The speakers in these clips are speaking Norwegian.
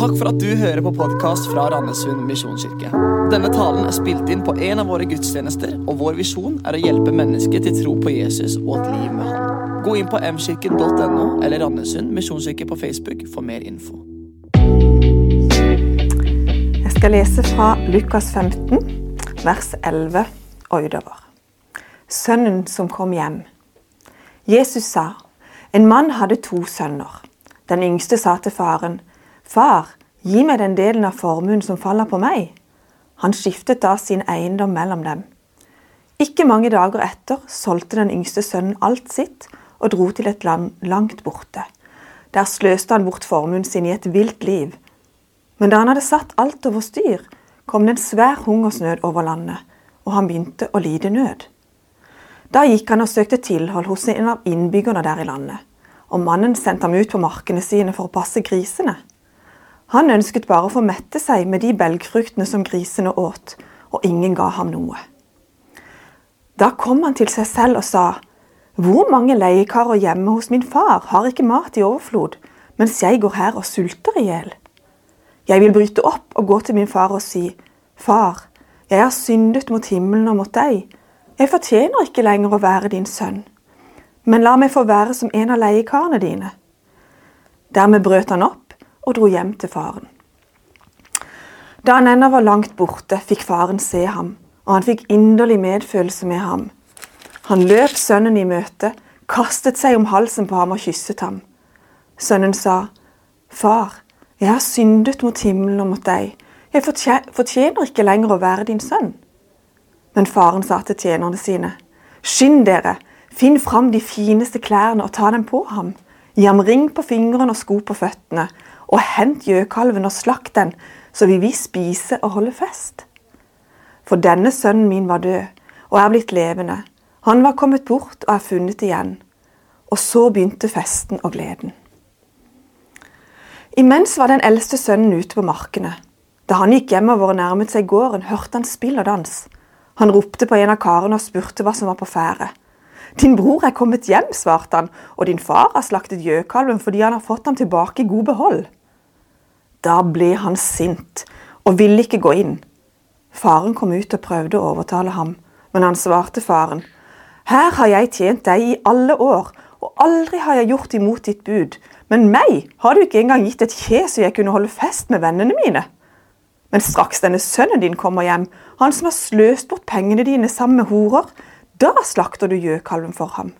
Takk for at du hører på podkast fra Randesund misjonskirke. Denne talen er spilt inn på en av våre gudstjenester, og vår visjon er å hjelpe mennesker til tro på Jesus og et liv med Han. Gå inn på mkirken.no eller Randesund misjonskirke på Facebook for mer info. Jeg skal lese fra Lukas 15, vers 11 og utover. Sønnen som kom hjem. Jesus sa, en mann hadde to sønner. Den yngste sa til faren, Far, gi meg den delen av formuen som faller på meg. Han skiftet da sin eiendom mellom dem. Ikke mange dager etter solgte den yngste sønnen alt sitt og dro til et land langt borte. Der sløste han bort formuen sin i et vilt liv. Men da han hadde satt alt over styr, kom det en svær hungersnød over landet, og han begynte å lide nød. Da gikk han og søkte tilhold hos en av innbyggerne der i landet og mannen sendte ham ut på markene sine for å passe grisene. Han ønsket bare å få mette seg med de belgfruktene som grisene åt, og ingen ga ham noe. Da kom han til seg selv og sa, Hvor mange leiekarer hjemme hos min far har ikke mat i overflod, mens jeg går her og sulter i hjel? Jeg vil bryte opp og gå til min far og si, Far, jeg har syndet mot himmelen og mot deg. Jeg fortjener ikke lenger å være din sønn men la meg få være som en av leiekarene dine. Dermed brøt han opp og dro hjem til faren. Da han ennå var langt borte, fikk faren se ham, og han fikk inderlig medfølelse med ham. Han løp sønnen i møte, kastet seg om halsen på ham og kysset ham. Sønnen sa, Far, jeg har syndet mot himmelen og mot deg, jeg fortjener ikke lenger å være din sønn. Men faren sa til tjenerne sine, Skynd dere, Finn fram de fineste klærne og ta dem på ham. Gi ham ring på fingeren og sko på føttene. Og hent gjøkalven og slakt den, så vil vi spise og holde fest. For denne sønnen min var død og er blitt levende. Han var kommet bort og er funnet igjen. Og så begynte festen og gleden. Imens var den eldste sønnen ute på markene. Da han gikk hjemover og nærmet seg gården, hørte han spill og dans. Han ropte på en av karene og spurte hva som var på ferde. Din bror er kommet hjem, svarte han, og din far har slaktet gjøkalven fordi han har fått ham tilbake i god behold. Da ble han sint og ville ikke gå inn. Faren kom ut og prøvde å overtale ham, men han svarte faren, Her har jeg tjent deg i alle år, og aldri har jeg gjort imot ditt bud, men meg har du ikke engang gitt et kje så jeg kunne holde fest med vennene mine. Men straks denne sønnen din kommer hjem, han som har sløst bort pengene dine sammen med horer, da slakter du gjøkalven for ham.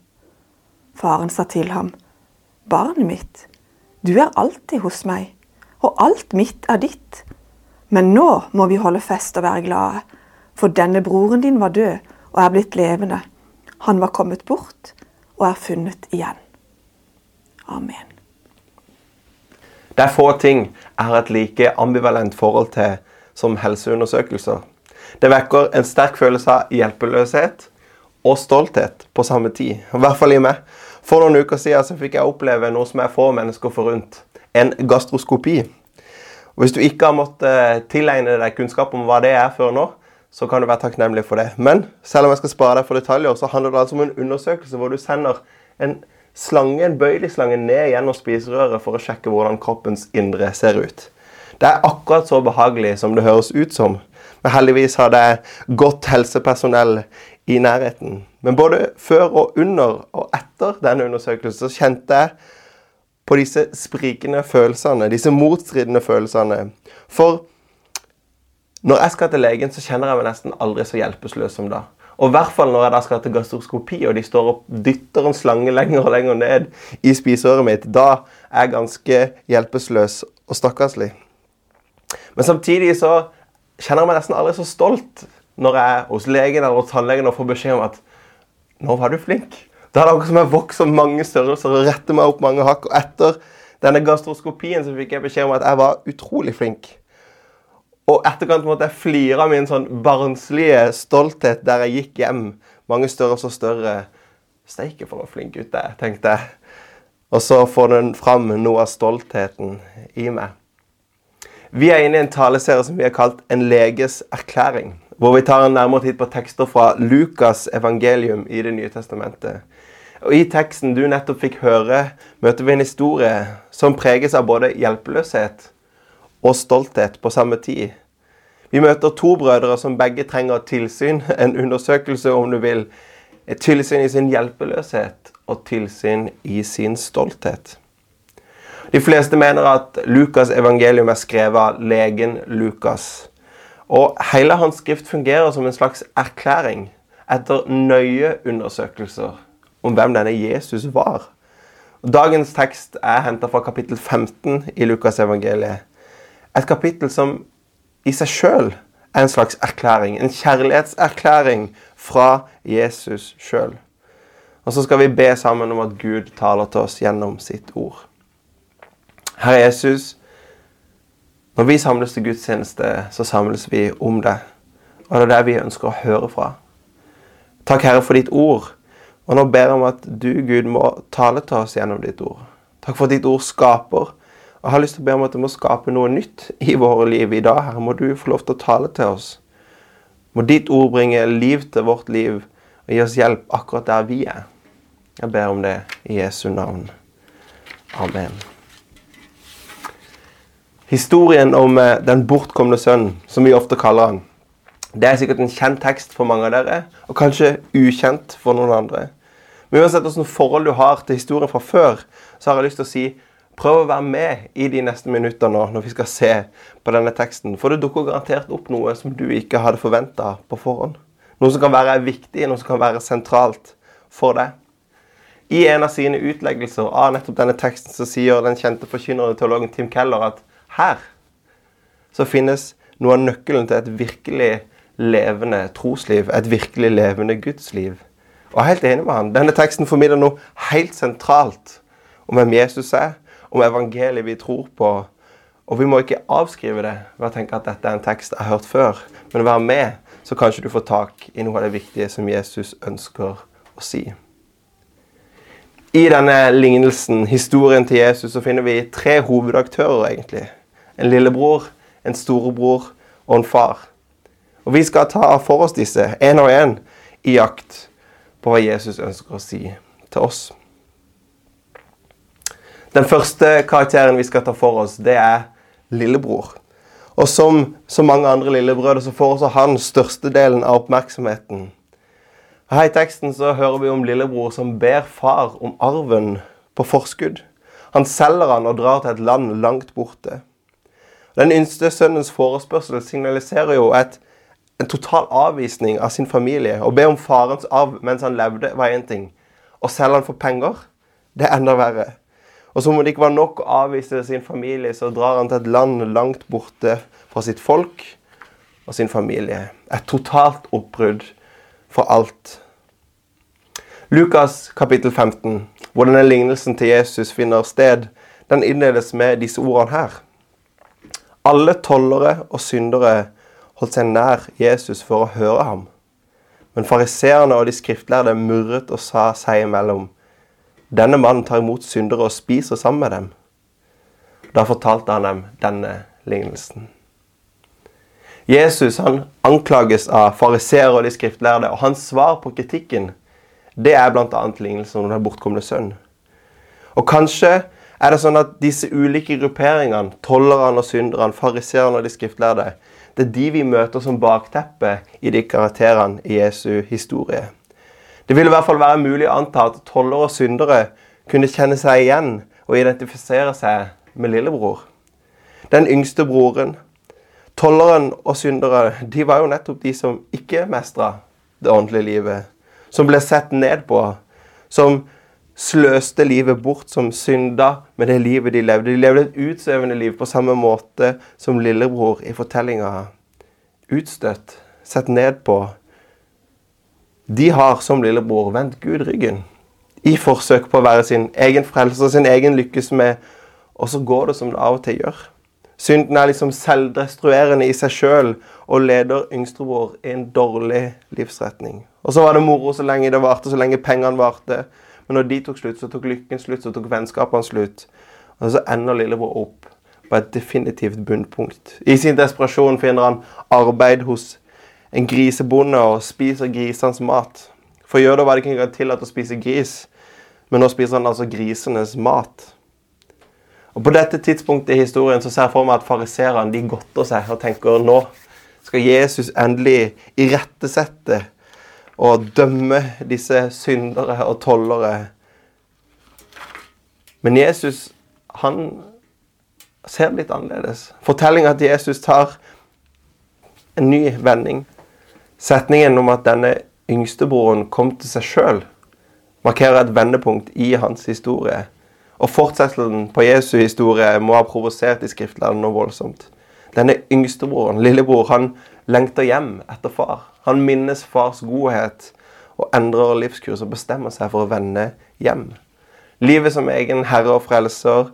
Faren sa til ham, Barnet mitt, du er alltid hos meg, og alt mitt er ditt. Men nå må vi holde fest og være glade, for denne broren din var død og er blitt levende. Han var kommet bort og er funnet igjen. Amen. Det er få ting jeg har et like ambivalent forhold til som helseundersøkelser. Det vekker en sterk følelse av hjelpeløshet og stolthet på samme tid. I hvert fall i meg. For noen uker siden fikk jeg oppleve noe som er få mennesker forunt. En gastroskopi. Og Hvis du ikke har måttet eh, tilegne deg kunnskap om hva det er før nå, så kan du være takknemlig for det. Men selv om jeg skal spare deg for detaljer, så handler det altså om en undersøkelse hvor du sender en slange, en bøyelig slange ned gjennom spiserøret for å sjekke hvordan kroppens indre ser ut. Det er akkurat så behagelig som det høres ut som. Men heldigvis har det godt helsepersonell i nærheten. Men både før og under og etter denne undersøkelsen så kjente jeg på disse sprikende følelsene, disse motstridende følelsene. For når jeg skal til legen, så kjenner jeg meg nesten aldri så hjelpeløs som da. Og i hvert fall når jeg da skal til gastroskopi, og de står og dytter en slange lenger og lenger ned i spiseøret mitt. Da er jeg ganske hjelpeløs og stakkarslig. Men samtidig så kjenner jeg meg nesten aldri så stolt når jeg er hos legen eller tannlegen og får beskjed om at 'Nå var du flink'. Da er det akkurat som jeg vokser mange størrelser og retter meg opp mange hakk. Og etter denne gastroskopien så fikk jeg beskjed om at jeg var utrolig flink. Og etterkant måtte jeg flire av min sånn barnslige stolthet der jeg gikk hjem. Mange størrelser større. Steike for en flink gutt jeg tenkte jeg. Og så får den fram noe av stoltheten i meg. Vi er inne i en taleserie som vi har kalt 'En leges erklæring' hvor vi tar en nærmere titt på tekster fra Lukas' evangelium i Det nye testamentet. Og I teksten du nettopp fikk høre, møter vi en historie som preges av både hjelpeløshet og stolthet på samme tid. Vi møter to brødre som begge trenger tilsyn, en undersøkelse om du vil. Et tilsyn i sin hjelpeløshet og tilsyn i sin stolthet. De fleste mener at Lukas' evangelium er skrevet av legen Lukas. Og hele hans skrift fungerer som en slags erklæring etter nøye undersøkelser om hvem denne Jesus var. Dagens tekst er henta fra kapittel 15 i Lukas evangeliet. Et kapittel som i seg sjøl er en slags erklæring. En kjærlighetserklæring fra Jesus sjøl. Og så skal vi be sammen om at Gud taler til oss gjennom sitt ord. Herre Jesus, når vi samles til gudstjeneste, så samles vi om det. Og det er det vi ønsker å høre fra. Takk, Herre, for ditt ord. Og nå ber jeg om at du, Gud, må tale til oss gjennom ditt ord. Takk for at ditt ord skaper. Og jeg har lyst til å be om at det må skape noe nytt i våre liv i dag. Herre, må du få lov til å tale til oss. Må ditt ord bringe liv til vårt liv og gi oss hjelp akkurat der vi er. Jeg ber om det i Jesu navn. Amen. Historien om eh, den bortkomne sønnen, som vi ofte kaller han, det er sikkert en kjent tekst for mange av dere, og kanskje ukjent for noen andre. Men uansett hvilket forhold du har til historien fra før, så har jeg lyst til å si prøv å være med i de neste minuttene nå når vi skal se på denne teksten. For det dukker garantert opp noe som du ikke hadde forventa på forhånd. Noe som kan være viktig, noe som kan være sentralt for deg. I en av sine utleggelser av nettopp denne teksten så sier den kjente forkynneren teologen Tim Keller at her så finnes noe av nøkkelen til et virkelig levende trosliv, et virkelig levende gudsliv. Og jeg er helt enig med han. Denne teksten formidler noe helt sentralt om hvem Jesus er, om evangeliet vi tror på. Og vi må ikke avskrive det ved å tenke at dette er en tekst jeg har hørt før, men være med, så kanskje du får tak i noe av det viktige som Jesus ønsker å si. I denne lignelsen, historien til Jesus, så finner vi tre hovedaktører, egentlig. En lillebror, en storebror og en far. Og vi skal ta for oss disse én og én i jakt på hva Jesus ønsker å si til oss. Den første karakteren vi skal ta for oss, det er lillebror. Og som så mange andre lillebrødre så får også han størstedelen av oppmerksomheten. Her i teksten så hører vi om lillebror som ber far om arven på forskudd. Han selger han og drar til et land langt borte. Den yngste sønnens forespørsel signaliserer jo et en total avvisning av sin familie. Å be om farens arv mens han levde, var én ting. Å selge han for penger, det er enda verre. Og som om det ikke var nok å avvise sin familie, så drar han til et land langt borte fra sitt folk og sin familie. Et totalt oppbrudd for alt. Lukas kapittel 15, hvor denne lignelsen til Jesus finner sted, den innledes med disse ordene her. Alle tollere og syndere holdt seg nær Jesus for å høre ham. Men fariseerne og de skriftlærde murret og sa seg imellom. Denne mannen tar imot syndere og spiser sammen med dem. Da fortalte han dem denne lignelsen. Jesus han anklages av fariseere og de skriftlærde, og hans svar på kritikken det er bl.a. lignelsen om den bortkomne sønn. Og kanskje er det sånn at disse ulike grupperingene, tollerne og synderne, fariseerne og de skriftlærde, det er de vi møter som bakteppe i de karakterene i Jesu historie. Det vil i hvert fall være mulig å anta at tollere og syndere kunne kjenne seg igjen og identifisere seg med lillebror. Den yngste broren. Tolleren og syndere de var jo nettopp de som ikke mestra det åndelige livet. Som ble sett ned på. Som sløste livet bort, som synda med det livet de levde. De levde et utsvevende liv på samme måte som lillebror i fortellinga. Utstøtt, sett ned på. De har som lillebror vendt Gud ryggen i forsøk på å være sin egen frelser, sin egen lykkes med, og så går det som det av og til gjør. Synden er liksom selvdestruerende i seg sjøl og leder yngstebror i en dårlig livsretning. Og så var det moro så lenge det varte, så lenge pengene varte. Men når de tok slutt, så tok lykken slutt, så tok vennskapene slutt. Og så ender lillebror opp på et definitivt bunnpunkt. I sin desperasjon finner han arbeid hos en grisebonde og spiser grisenes mat. For jøder var det ikke engang tillatt å spise gris, men nå spiser han altså grisenes mat. Og På dette tidspunktet i historien så ser jeg for meg at fariserene de godter seg og tenker nå skal Jesus endelig irettesette og dømme disse syndere og tollere. Men Jesus han ser litt annerledes. Fortellinga til Jesus tar en ny vending. Setningen om at denne yngstebroren kom til seg sjøl, markerer et vendepunkt i hans historie. Og fortsettelsen på Jesu historie må ha provosert de skriftlærde noe voldsomt. Denne yngstebroren, lillebror, han lengter hjem etter far. Han minnes fars godhet og endrer livskurs og bestemmer seg for å vende hjem. Livet som egen herre og frelser,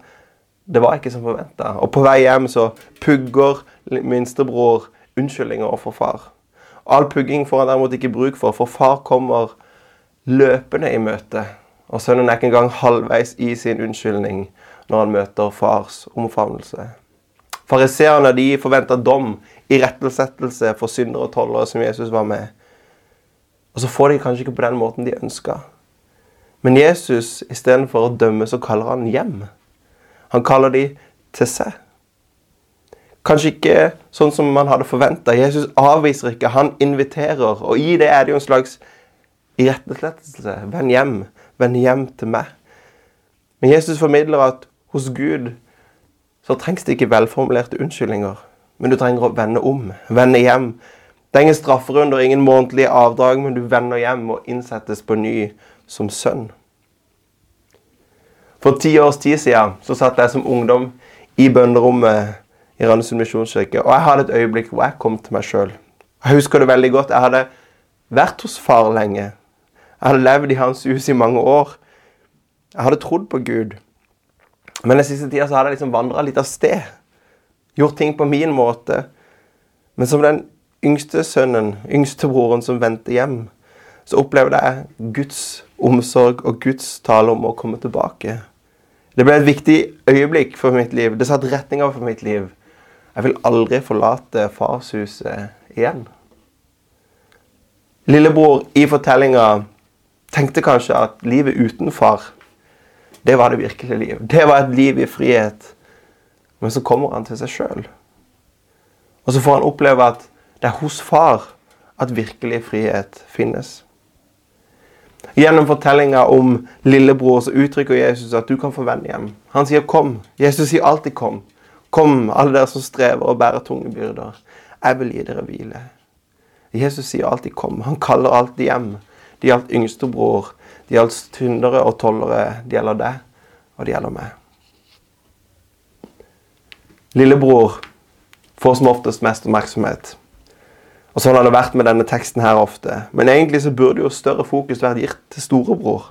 det var ikke som forventa. Og på vei hjem så pugger minstebror unnskyldninger overfor far. All pugging får han derimot ikke bruk for, for far kommer løpende i møte. Og sønnen er ikke engang halvveis i sin unnskyldning når han møter fars omfavnelse. Fariseerne de forventa dom, irettesettelse for syndere og tollere som Jesus var med. Og så får de kanskje ikke på den måten de ønska. Men Jesus, istedenfor å dømme, så kaller han hjem. Han kaller de til seg. Kanskje ikke sånn som man hadde forventa. Jesus avviser ikke, han inviterer. Og i det er det jo en slags irettesettelse. Vend hjem. Vend hjem til meg. Men Jesus formidler at hos Gud så trengs det ikke velformulerte unnskyldninger. Men du trenger å vende om. Vende hjem. Det er ingen strafferunder, ingen månedlige avdrag, men du vender hjem og innsettes på ny som sønn. For ti års tid siden så satt jeg som ungdom i bønderommet i Randesund misjonskirke. Og jeg hadde et øyeblikk hvor jeg kom til meg sjøl. Jeg husker det veldig godt. Jeg hadde vært hos far lenge. Jeg hadde levd i hans hus i mange år. Jeg hadde trodd på Gud. Men den siste tida hadde jeg liksom vandra litt av sted. Gjort ting på min måte. Men som den yngste sønnen, yngstebroren som vendte hjem, så opplevde jeg Guds omsorg og Guds tale om å komme tilbake. Det ble et viktig øyeblikk for mitt liv. Det satte retninga for mitt liv. Jeg vil aldri forlate farshuset igjen. Lillebror i fortellinga tenkte kanskje at livet uten far, det var det virkelige liv. Det var et liv i frihet. Men så kommer han til seg sjøl. Og så får han oppleve at det er hos far at virkelig frihet finnes. Gjennom fortellinga om lillebror så uttrykker Jesus at du kan få vende hjem. Han sier 'kom'. Jesus sier alltid 'kom'. Kom, alle dere som strever og bærer tunge byrder. Jeg vil gi dere hvile. Jesus sier alltid 'kom'. Han kaller alltid hjem. Det gjaldt yngstebror, det gjaldt tyndere og tollere. Det gjelder deg, og det gjelder meg. Lillebror får som oftest mest oppmerksomhet. Og Sånn har det vært med denne teksten her ofte. Men egentlig så burde jo større fokus vært gitt til storebror.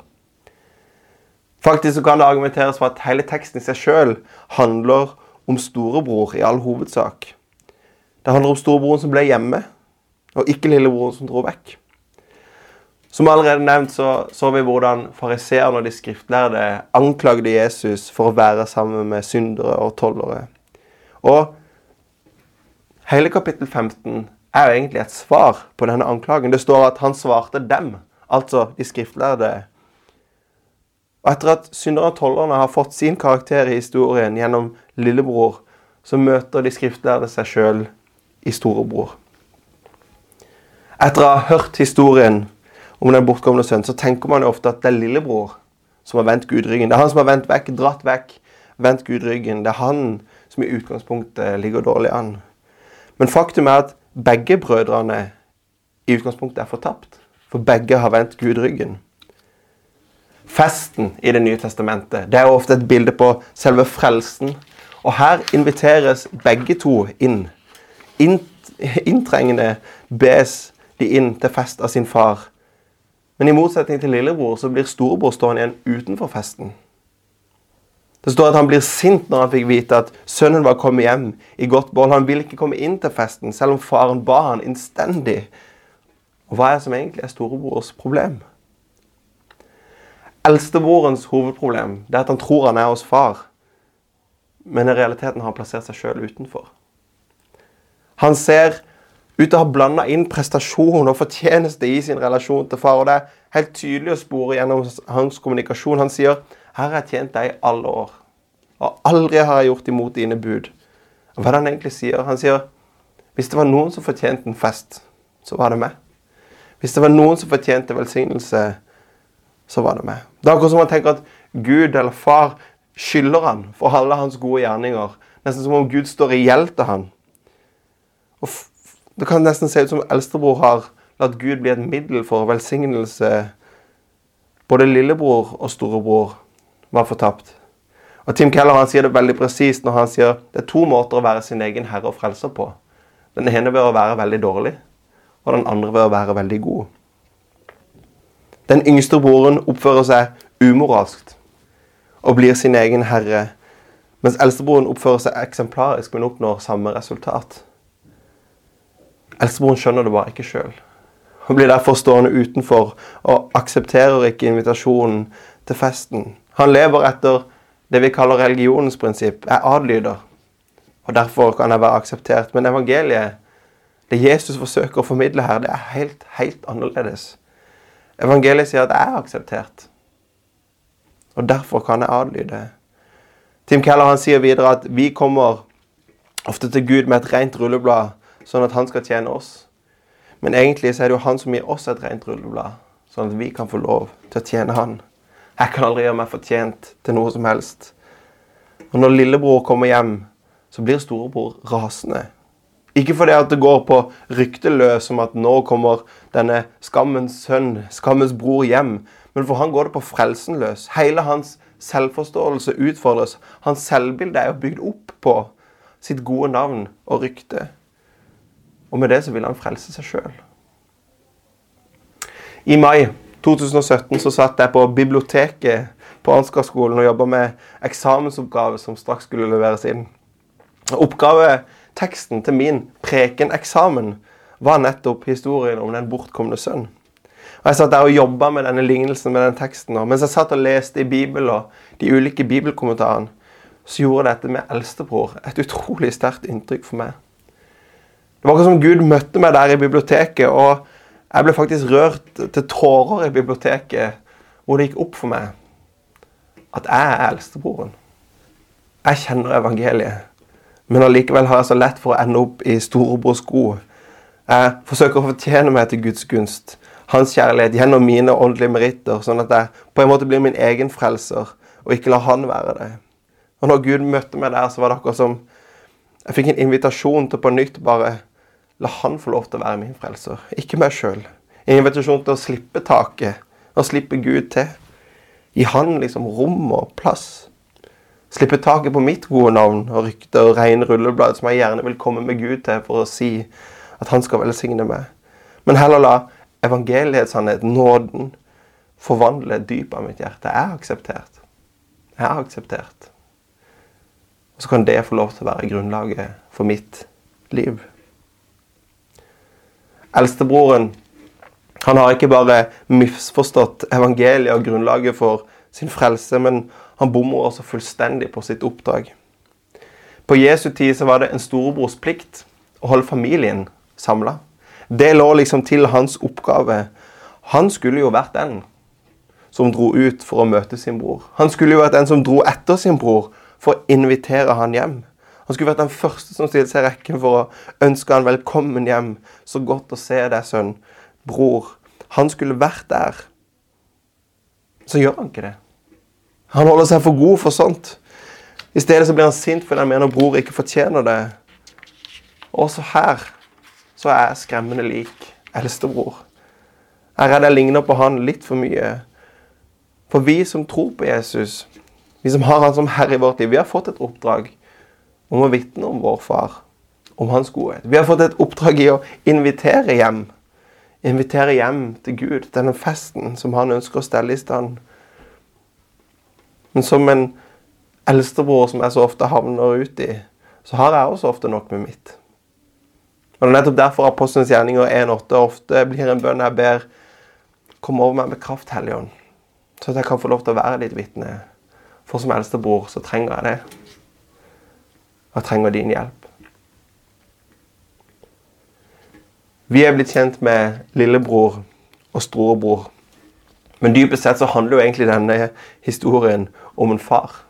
Faktisk så kan det argumenteres for at hele teksten i seg sjøl handler om storebror i all hovedsak. Det handler om storebroren som ble hjemme, og ikke lillebroren som dro vekk. Som allerede nevnt så, så vi hvordan fariseerne og de skriftlærde anklagde Jesus for å være sammen med syndere og tollere. Og hele kapittel 15 er jo egentlig et svar på denne anklagen. Det står at han svarte dem, altså de skriftlærde. Og etter at synderne og tollerne har fått sin karakter i historien gjennom lillebror, så møter de skriftlærde seg sjøl i storebror. Etter å ha hørt historien om den bortkomne sønnen, så tenker man jo ofte at det er lillebror som har vendt Gud ryggen. Det er han som har vendt vekk, dratt vekk, vendt Gud ryggen. Det er han som i utgangspunktet ligger dårlig an. Men faktum er at begge brødrene i utgangspunktet er fortapt. For begge har vendt Gud ryggen. Festen i Det nye testamentet det er ofte et bilde på selve frelsen. Og her inviteres begge to inn. Inntrengende bes de inn til fest av sin far. Men i motsetning til lillebror så blir storebror stående igjen utenfor festen. Det står at han blir sint når han fikk vite at sønnen var kommet hjem i godt bål. Han ville ikke komme inn til festen, selv om faren ba han innstendig. Og hva er det som egentlig er storebrors problem? Eldstebrorens hovedproblem det er at han tror han er hos far, men i realiteten har han plassert seg sjøl utenfor. Han ser ut til å ha blanda inn prestasjon og fortjeneste i sin relasjon til far. og Det er helt tydelig å spore gjennom hans kommunikasjon. Han sier her har jeg tjent deg i alle år. og aldri har jeg gjort imot dine bud. Og hva er det han egentlig sier? Han sier hvis det var noen som fortjente en fest, så var det meg. Hvis det var noen som fortjente velsignelse, så var det meg. Det er akkurat som man tenker at Gud eller far skylder han for alle hans gode gjerninger. Nesten som om Gud står i gjeld til han. Og Det kan nesten se ut som eldstebror har latt Gud bli et middel for velsignelse. Både lillebror og storebror var fortapt. Og Tim Keller han sier det veldig presist når han sier det er to måter å være sin egen herre og frelser på. Den ene ved å være veldig dårlig, og den andre ved å være veldig god. Den yngste broren oppfører seg umoralsk og blir sin egen herre, mens eldstebroren oppfører seg eksemplarisk, men oppnår samme resultat. Eldstebroren skjønner det bare ikke sjøl. Han blir derfor stående utenfor og aksepterer ikke invitasjonen til festen. Han lever etter det vi kaller religionens prinsipp, er adlyder. Og derfor kan jeg være akseptert. Men evangeliet, det Jesus forsøker å formidle her, det er helt, helt annerledes. Evangeliet sier at jeg er akseptert. Og derfor kan jeg adlyde. Tim Keller han sier videre at vi kommer ofte til Gud med et rent rulleblad, sånn at han skal tjene oss. Men egentlig så er det jo han som gir oss et rent rulleblad, sånn at vi kan få lov til å tjene han. Jeg kan aldri gjøre meg fortjent til noe som helst. Og når lillebror kommer hjem, så blir storebror rasende. Ikke fordi at det går på rykteløs om at nå kommer denne skammens sønn, skammens bror, hjem. Men for han går det på frelsen løs. Hele hans selvforståelse utfordres. Hans selvbilde er jo bygd opp på sitt gode navn og rykte. Og med det så vil han frelse seg sjøl. I mai 2017 så satt jeg på biblioteket på Ansgar-skolen og jobba med eksamensoppgave som straks skulle leveres inn. Oppgaveteksten til min prekeneksamen var nettopp historien om den bortkomne sønn. Og Jeg satt der og jobba med denne lignelsen med den teksten. Og mens jeg satt og leste i Bibelen og de ulike bibelkommentarene, så gjorde dette med eldstebror et utrolig sterkt inntrykk for meg. Det var akkurat som Gud møtte meg der i biblioteket. og jeg ble faktisk rørt til tårer i biblioteket, hvor det gikk opp for meg at jeg er eldstebroren. Jeg kjenner evangeliet, men allikevel har jeg så lett for å ende opp i storebrors sko. Jeg forsøker å fortjene meg til Guds gunst, hans kjærlighet, gjennom mine åndelige meritter, sånn at jeg på en måte blir min egen frelser, og ikke lar han være det. Og når Gud møtte meg der, så var det akkurat som jeg fikk en invitasjon til på nytt bare La han få lov til å være min frelser, ikke meg sjøl. En invitasjon til å slippe taket og slippe Gud til. Gi han liksom rom og plass. Slippe taket på mitt gode navn og rykte og rene rulleblad som jeg gjerne vil komme med Gud til for å si at han skal velsigne meg. Men heller la evangeliets nåden, forvandle dypet av mitt hjerte. Jeg er akseptert. Jeg er akseptert. Og så kan det få lov til å være grunnlaget for mitt liv. Eldstebroren han har ikke bare misforstått evangeliet og grunnlaget for sin frelse, men han bommer også fullstendig på sitt oppdrag. På Jesu tid så var det en storebrors plikt å holde familien samla. Det lå liksom til hans oppgave. Han skulle jo vært den som dro ut for å møte sin bror. Han skulle jo vært den som dro etter sin bror for å invitere han hjem. Han skulle vært den første som stilte seg i rekken for å ønske han velkommen hjem. Så godt å se deg, sønn. Bror. Han skulle vært der. Så gjør han ikke det. Han holder seg for god for sånt. I stedet så blir han sint fordi han mener bror ikke fortjener det. Også her så er jeg skremmende lik eldstebror. Jeg er redd jeg ligner på han litt for mye. For vi som tror på Jesus, vi som har han som herre i vårt liv, vi har fått et oppdrag om å vitne om vår far, om hans godhet. Vi har fått et oppdrag i å invitere hjem. Invitere hjem til Gud, denne festen som han ønsker å stelle i stand. Men som en eldstebror som jeg så ofte havner ut i, så har jeg også ofte nok med mitt. Og Det er nettopp derfor Apostelens gjerninger 1.8 ofte blir en bønn jeg ber Kom over meg med kraft, Helligånd, så at jeg kan få lov til å være ditt vitne. For som eldstebror så trenger jeg det og trenger din hjelp. Vi er blitt kjent med lillebror og storebror. Men dypest sett så handler jo egentlig denne historien om en far.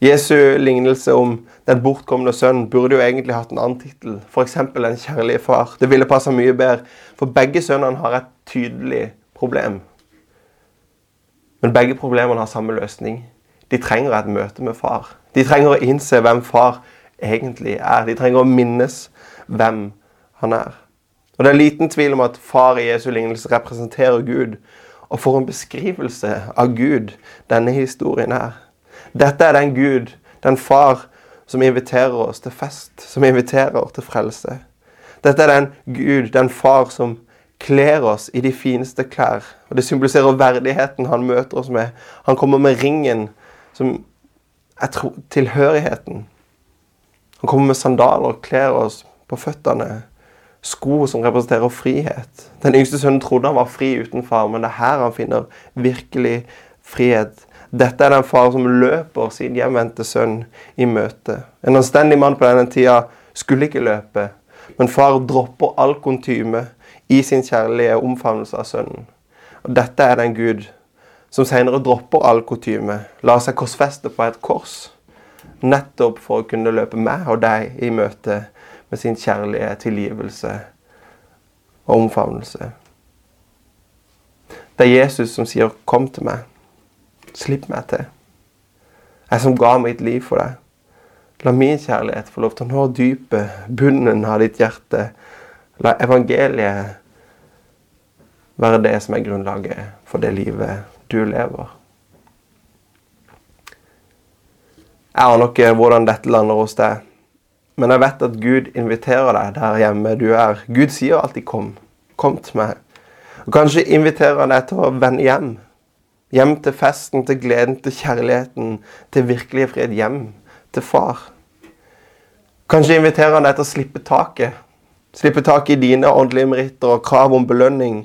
Jesu lignelse om den bortkomne sønnen burde jo egentlig hatt en annen tittel, f.eks. En kjærlige far. Det ville passa mye bedre, for begge sønnene har et tydelig problem. Men begge problemene har samme løsning. De trenger et møte med far. De trenger å innse hvem far egentlig er. De trenger å minnes hvem han er. Og Det er liten tvil om at far i Jesu lignelse representerer Gud. Og for en beskrivelse av Gud denne historien er. Dette er den Gud, den far, som inviterer oss til fest, som inviterer til frelse. Dette er den Gud, den far, som kler oss i de fineste klær. Og Det symboliserer verdigheten han møter oss med. Han kommer med ringen, som er tilhørigheten. Han kommer med sandaler og kler oss på føttene. Sko som representerer frihet. Den yngste sønnen trodde han var fri uten far, men det er her han finner virkelig frihet. Dette er den far som løper sin hjemvendte sønn i møte. En anstendig mann på denne tida skulle ikke løpe, men far dropper all kontyme i sin kjærlige omfavnelse av sønnen. Og Dette er den Gud som senere dropper all kutyme, lar seg korsfeste på et kors, nettopp for å kunne løpe meg og deg i møte med sin kjærlige tilgivelse og omfavnelse. Det er Jesus som sier 'kom til meg'. Slipp meg til. Jeg som ga mitt liv for deg. La min kjærlighet få lov til å nå dypet, bunnen av ditt hjerte. La evangeliet være det som er grunnlaget for det livet du lever. Jeg aner ikke hvordan dette lander hos deg, men jeg vet at Gud inviterer deg der hjemme du er. Gud sier alltid 'kom'. Kom til meg. Og Kanskje inviterer han deg til å vende hjem. Hjem til festen, til gleden, til kjærligheten, til virkelige fred. Hjem til far. Kanskje inviterer han deg til å slippe taket Slippe taket i dine åndelige meritter og krav om belønning,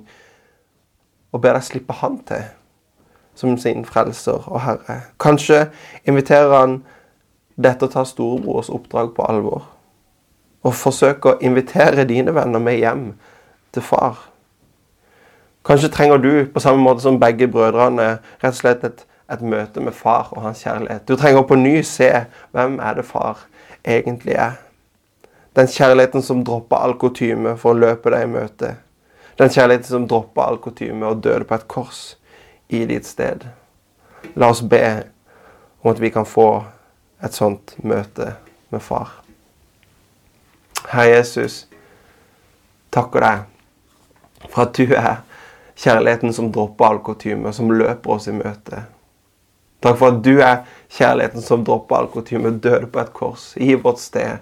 og ber deg slippe Han til som sin frelser og herre. Kanskje inviterer han dette å ta storebrors oppdrag på alvor. Og forsøke å invitere dine venner med hjem til far. Kanskje trenger du, på samme måte som begge brødrene, rett og slett et, et møte med far og hans kjærlighet. Du trenger på ny se hvem er det far egentlig er. Den kjærligheten som dropper all kutyme for å løpe deg i møte. Den kjærligheten som dropper all kutyme og døde på et kors i ditt sted. La oss be om at vi kan få et sånt møte med far. Herre Jesus, takker deg for at du er kjærligheten som dropper all kutyme, som løper oss i møte. Takk for at du er kjærligheten som dropper all kutyme, døde på et kors i vårt sted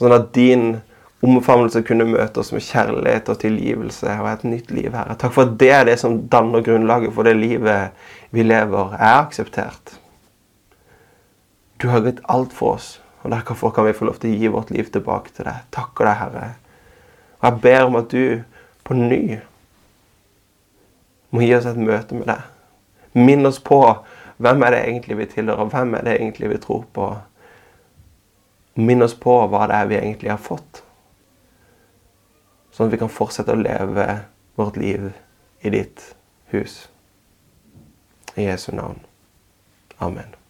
Sånn at din omfavnelse kunne møte oss med kjærlighet og tilgivelse og et nytt liv, Herre. Takk for at det er det som danner grunnlaget for det livet vi lever, er akseptert. Du har gitt alt for oss, og derfor kan vi få lov til å gi vårt liv tilbake til deg. Takker deg, Herre. Og jeg ber om at du på ny må gi oss et møte med deg. Minn oss på hvem er det egentlig vi tilhører, hvem er det egentlig vi tror på. Minn oss på hva det er vi egentlig har fått. Sånn at vi kan fortsette å leve vårt liv i ditt hus. I Jesu navn. Amen.